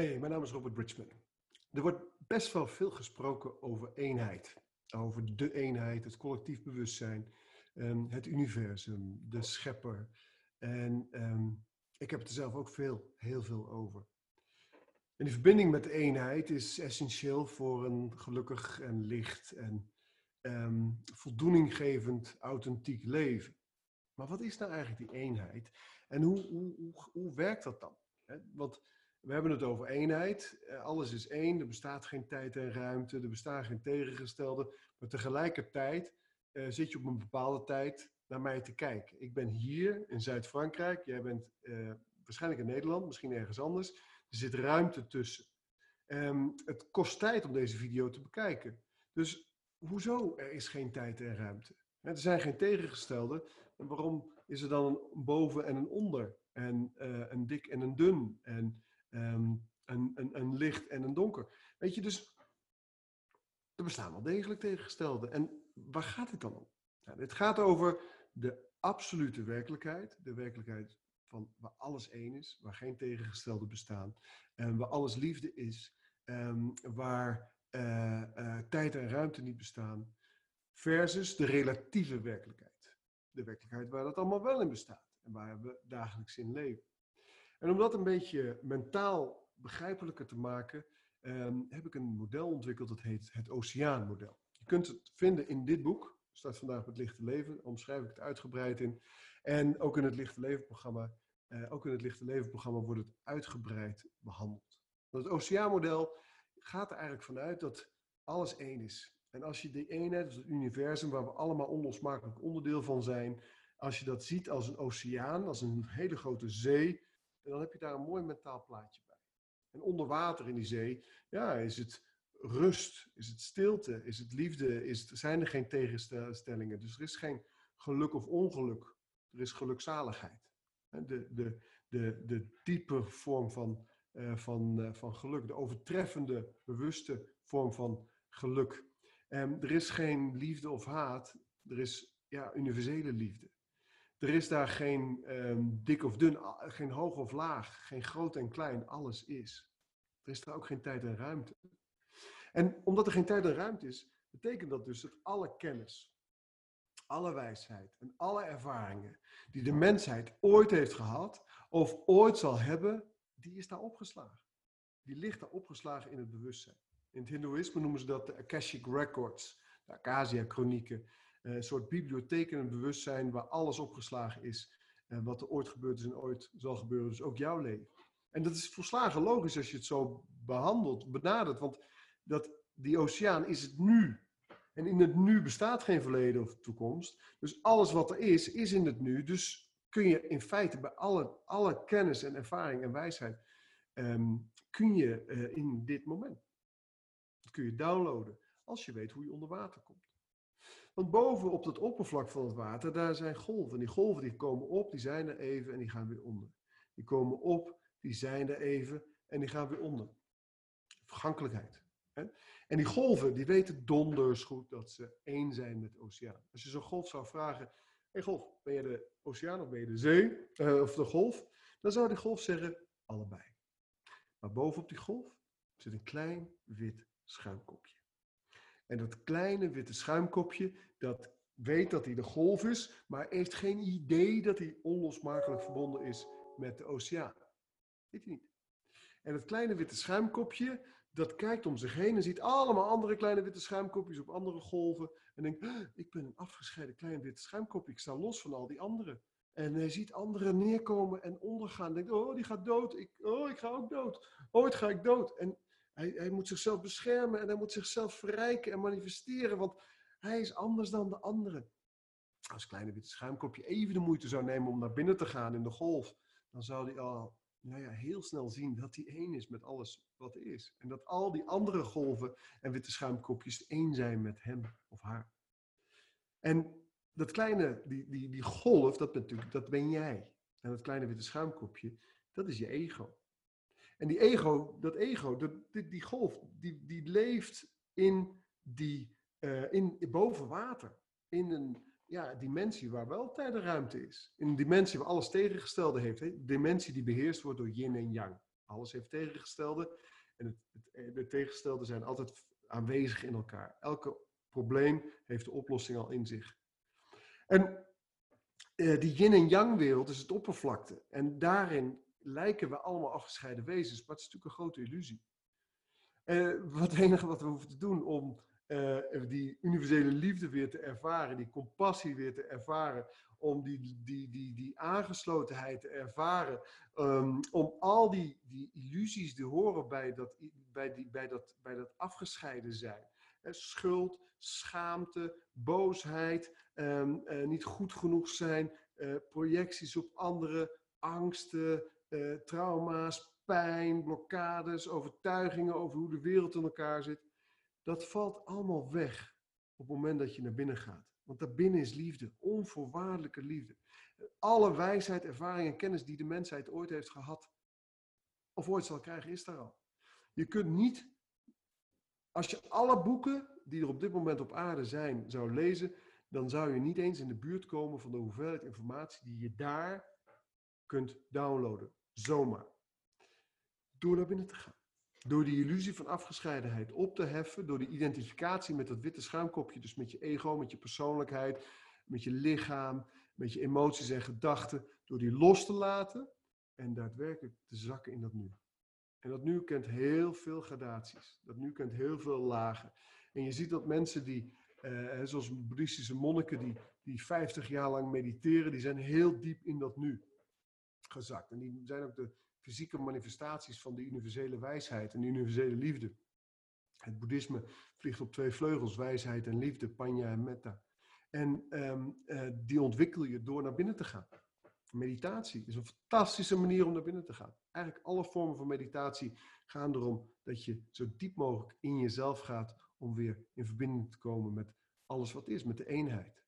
Hey, mijn naam is Robert Bridgman. Er wordt best wel veel gesproken over eenheid. Over de eenheid, het collectief bewustzijn, ehm, het universum, de schepper. En ehm, ik heb het er zelf ook veel, heel veel over. En die verbinding met de eenheid is essentieel voor een gelukkig en licht en um, voldoeninggevend, authentiek leven. Maar wat is nou eigenlijk die eenheid? En hoe, hoe, hoe, hoe werkt dat dan? Want we hebben het over eenheid. Eh, alles is één. Er bestaat geen tijd en ruimte. Er bestaan geen tegengestelde. Maar tegelijkertijd uh, zit je op een bepaalde tijd naar mij te kijken. Ik ben hier in Zuid-Frankrijk. Jij bent uh, waarschijnlijk in Nederland, misschien ergens anders. Er zit ruimte tussen. Um, het kost tijd om deze video te bekijken. Dus hoezo er is geen tijd en ruimte? Er zijn geen tegengestelde. En waarom is er dan een boven en een onder? En een dik en een dun? En um, een, licht en een donker. Weet je, dus er bestaan wel degelijk tegengestelde. En waar gaat het dan om? Nou, dit gaat over de absolute werkelijkheid. De werkelijkheid van waar alles één is, waar geen tegengestelde bestaan. En waar alles liefde is. Um, waar uh, uh, tijd en ruimte niet bestaan. Versus de relatieve werkelijkheid. De werkelijkheid waar dat allemaal wel in bestaat. En waar we dagelijks in leven. En om dat een beetje mentaal begrijpelijker te maken, um, heb ik een model ontwikkeld dat heet het Oceaanmodel. Je kunt het vinden in dit boek, staat vandaag met Lichte Leven, omschrijf ik het uitgebreid in. En ook in het Lichte Leven programma, uh, ook in het Lichte Leven programma wordt het uitgebreid behandeld. Het Oceaanmodel gaat er eigenlijk vanuit dat alles één is. En als je die eenheid, het universum waar we allemaal onlosmakelijk onderdeel van zijn, als je dat ziet als een oceaan, als een hele grote zee, en dan heb je daar een mooi mentaal plaatje bij. En onder water in die zee, ja, is het rust, is het stilte, is het liefde, is het, zijn er geen tegenstellingen. Dus er is geen geluk of ongeluk, er is gelukzaligheid. De, de, de, de diepe vorm van, uh, van, uh, van geluk, de overtreffende, bewuste vorm van geluk. Um, er is geen liefde of haat, er is ja, universele liefde. Er is daar geen um, dik of dun, geen hoog of laag, geen groot en klein, alles is. Er is daar ook geen tijd en ruimte. En omdat er geen tijd en ruimte is, betekent dat dus dat alle kennis, alle wijsheid en alle ervaringen die de mensheid ooit heeft gehad of ooit zal hebben, die is daar opgeslagen. Die ligt daar opgeslagen in het bewustzijn. In het Hindoeïsme noemen ze dat de Akashic Records, de Akasha-chronieken. Eh, een soort bibliotheek en een bewustzijn waar alles opgeslagen is. Eh, wat er ooit gebeurd is en ooit zal gebeuren. Dus ook jouw leven. En dat is volslagen logisch als je het zo behandelt, benadert. Want dat, die oceaan is het nu. En in het nu bestaat geen verleden of toekomst. Dus alles wat er is, is in het nu. Dus kun je in feite bij alle, alle kennis en ervaring en wijsheid, um, kun je uh, in dit moment. Dat kun je downloaden als je weet hoe je onder water komt. Want boven op het oppervlak van het water, daar zijn golven. En die golven die komen op, die zijn er even en die gaan weer onder. Die komen op, die zijn er even en die gaan weer onder. Vergankelijkheid. Hè? En die golven, die weten donders goed dat ze één zijn met de oceaan. Als je zo'n golf zou vragen, hey golf, ben je de oceaan of ben je de zee? Uh, of de golf? Dan zou die golf zeggen, allebei. Maar bovenop die golf zit een klein wit schuimkopje. En dat kleine witte schuimkopje, dat weet dat hij de golf is, maar heeft geen idee dat hij onlosmakelijk verbonden is met de oceaan. Weet hij niet. En dat kleine witte schuimkopje, dat kijkt om zich heen en ziet allemaal andere kleine witte schuimkopjes op andere golven. En denkt, ik ben een afgescheiden klein wit schuimkopje, ik sta los van al die anderen. En hij ziet anderen neerkomen en ondergaan. En denkt, oh, die gaat dood. Ik, oh, ik ga ook dood. Ooit ga ik dood. En hij, hij moet zichzelf beschermen en hij moet zichzelf verrijken en manifesteren, want hij is anders dan de anderen. Als kleine witte schuimkopje even de moeite zou nemen om naar binnen te gaan in de golf, dan zou hij al nou ja, heel snel zien dat hij één is met alles wat is. En dat al die andere golven en witte schuimkopjes één zijn met hem of haar. En dat kleine, die, die, die golf, dat, natuurlijk, dat ben jij. En dat kleine witte schuimkopje, dat is je ego. En die ego, dat ego, dat, die, golf, die, die leeft in die, uh, in, boven water. In een ja, dimensie waar wel tijd en ruimte is. In een dimensie waar alles tegengestelde heeft. Een dimensie die beheerst wordt door yin en yang. Alles heeft tegengestelde. En het, het, de tegengestelde zijn altijd aanwezig in elkaar. Elke probleem heeft de oplossing al in zich. En uh, die yin en yang wereld is het oppervlakte. En daarin lijken we allemaal afgescheiden wezens, maar het is natuurlijk een grote illusie. Uh, wat het enige wat we hoeven te doen om uh, die universele liefde weer te ervaren, die compassie weer te ervaren, om die, die, die, die aangeslotenheid te ervaren, um, om al die, die illusies die horen bij dat, bij, die, bij dat, bij dat afgescheiden zijn. schuld, schaamte, boosheid, uh, niet goed genoeg zijn, projecties op anderen, angsten, uh, trauma's, pijn, blokkades, overtuigingen over hoe de wereld in elkaar zit. Dat valt allemaal weg op het moment dat je naar binnen gaat. Want daarbinnen is liefde, onvoorwaardelijke liefde. Alle wijsheid, ervaring en kennis die de mensheid ooit heeft gehad, of ooit zal krijgen, is daar al. Je kunt niet, als je alle boeken die er op dit moment op aarde zijn, zou lezen, dan zou je niet eens in de buurt komen van de hoeveelheid informatie die je daar kunt downloaden. Zomaar. Door naar binnen te gaan. Door die illusie van afgescheidenheid op te heffen, door die identificatie met dat witte schuimkopje, dus met je ego, met je persoonlijkheid, met je lichaam, met je emoties en gedachten, door die los te laten en daadwerkelijk te zakken in dat nu. En dat nu kent heel veel gradaties. Dat nu kent heel veel lagen. En je ziet dat mensen die, eh, zoals boeddhistische monniken, die, die 50 jaar lang mediteren, die zijn heel diep in dat nu gezakt. En die zijn ook de fysieke manifestaties van de universele wijsheid en de universele liefde. Het boeddhisme vliegt op twee vleugels, wijsheid en liefde, panya en metta. En um, uh, die ontwikkel je door naar binnen te gaan. Meditatie is een fantastische manier om naar binnen te gaan. Eigenlijk alle vormen van meditatie gaan erom dat je zo diep mogelijk in jezelf gaat om weer in verbinding te komen met alles wat is, met de eenheid.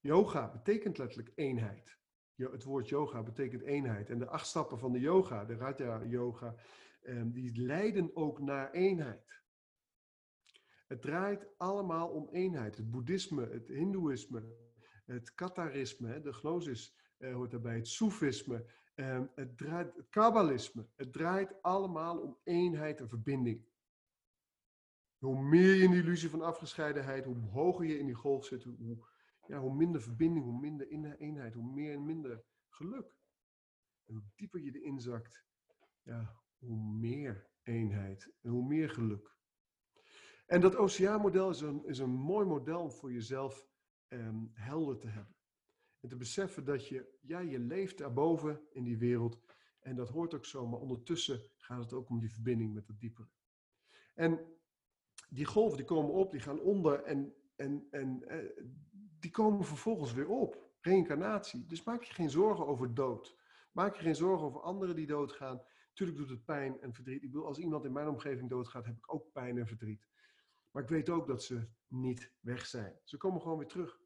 Yoga betekent letterlijk eenheid. Het woord yoga betekent eenheid. En de acht stappen van de yoga, de Raja Yoga, ehm, die leiden ook naar eenheid. Het draait allemaal om eenheid. Het boeddhisme, het hindoeïsme, het Katharisme, de gnosis eh, hoort daarbij, het soefisme, ehm, het, het kabbalisme. Het draait allemaal om eenheid en verbinding. Hoe meer je in illusie van afgescheidenheid, hoe hoger je in die golf zit, hoe, ja, hoe minder verbinding, hoe minder eenheid, hoe meer en minder geluk. En hoe dieper je erin zakt, ja, hoe meer eenheid en hoe meer geluk. En dat oceaanmodel is een, is een mooi model om voor jezelf ehm, helder te hebben. En te beseffen dat je, ja, je leeft daarboven in die wereld. En dat hoort ook zo, maar ondertussen gaat het ook om die verbinding met het diepere. En die golven die komen op, die gaan onder en, en, en eh, die komen vervolgens weer op. Reïncarnatie. Dus maak je geen zorgen over dood. Maak je geen zorgen over anderen die doodgaan. Tuurlijk doet het pijn en verdriet. Ik bedoel, als iemand in mijn omgeving doodgaat, heb ik ook pijn en verdriet. Maar ik weet ook dat ze niet weg zijn. Ze komen gewoon weer terug.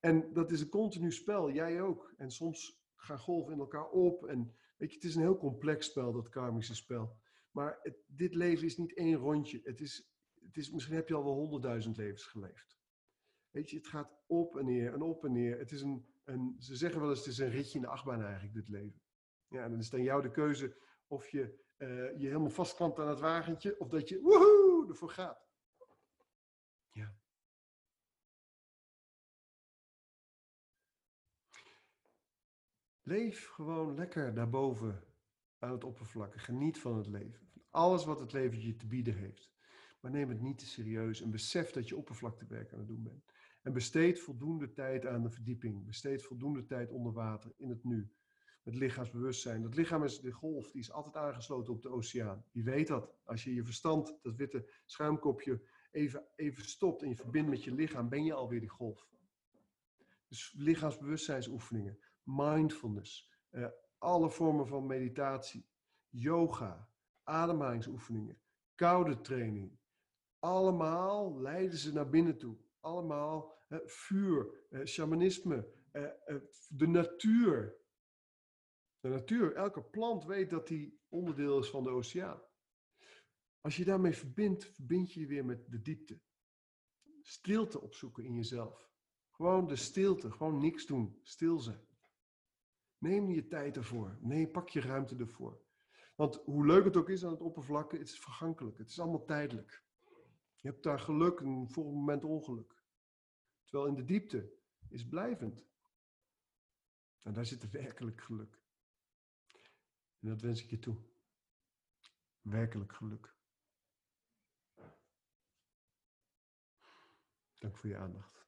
En dat is een continu spel, jij ook. En soms gaan golven in elkaar op. En weet je, het is een heel complex spel, dat karmische spel. Maar dit leven is niet één rondje. Het is, het is, misschien heb je al wel honderdduizend levens geleefd. Weet je, het gaat op en neer en op en neer. Het is een, een, ze zeggen wel eens, het is een ritje in de achtbaan eigenlijk, dit leven. Ja, dan is dan jou de keuze of je uh, je helemaal vastklampt aan het wagentje, of dat je woehoe, ervoor gaat. Ja. Leef gewoon lekker daarboven aan het oppervlak. Geniet van het leven. Alles wat het leven je te bieden heeft. Maar neem het niet te serieus en besef dat je oppervlaktewerk aan het doen bent. En besteed voldoende tijd aan de verdieping. Besteed voldoende tijd onder water, in het nu. Met lichaamsbewustzijn. Dat lichaam is de golf, die is altijd aangesloten op de oceaan. Je weet dat. Als je je verstand, dat witte schuimkopje, even, even stopt en je verbindt met je lichaam, ben je alweer die golf. Dus lichaamsbewustzijnsoefeningen, mindfulness, eh, alle vormen van meditatie, yoga, ademhalingsoefeningen, koude training. Allemaal leiden ze naar binnen toe allemaal vuur, shamanisme, de natuur. De natuur, elke plant weet dat die onderdeel is van de oceaan. Als je daarmee verbindt, verbind je je weer met de diepte. Stilte opzoeken in jezelf. Gewoon de stilte, gewoon niks doen, stil zijn. Neem je tijd ervoor. Nee, pak je ruimte ervoor. Want hoe leuk het ook is aan het oppervlak, het is vergankelijk. Het is allemaal tijdelijk. Je hebt daar geluk en een moment ongeluk. Terwijl in de diepte is blijvend. En daar zit werkelijk geluk. En dat wens ik je toe. Werkelijk geluk. Dank voor je aandacht.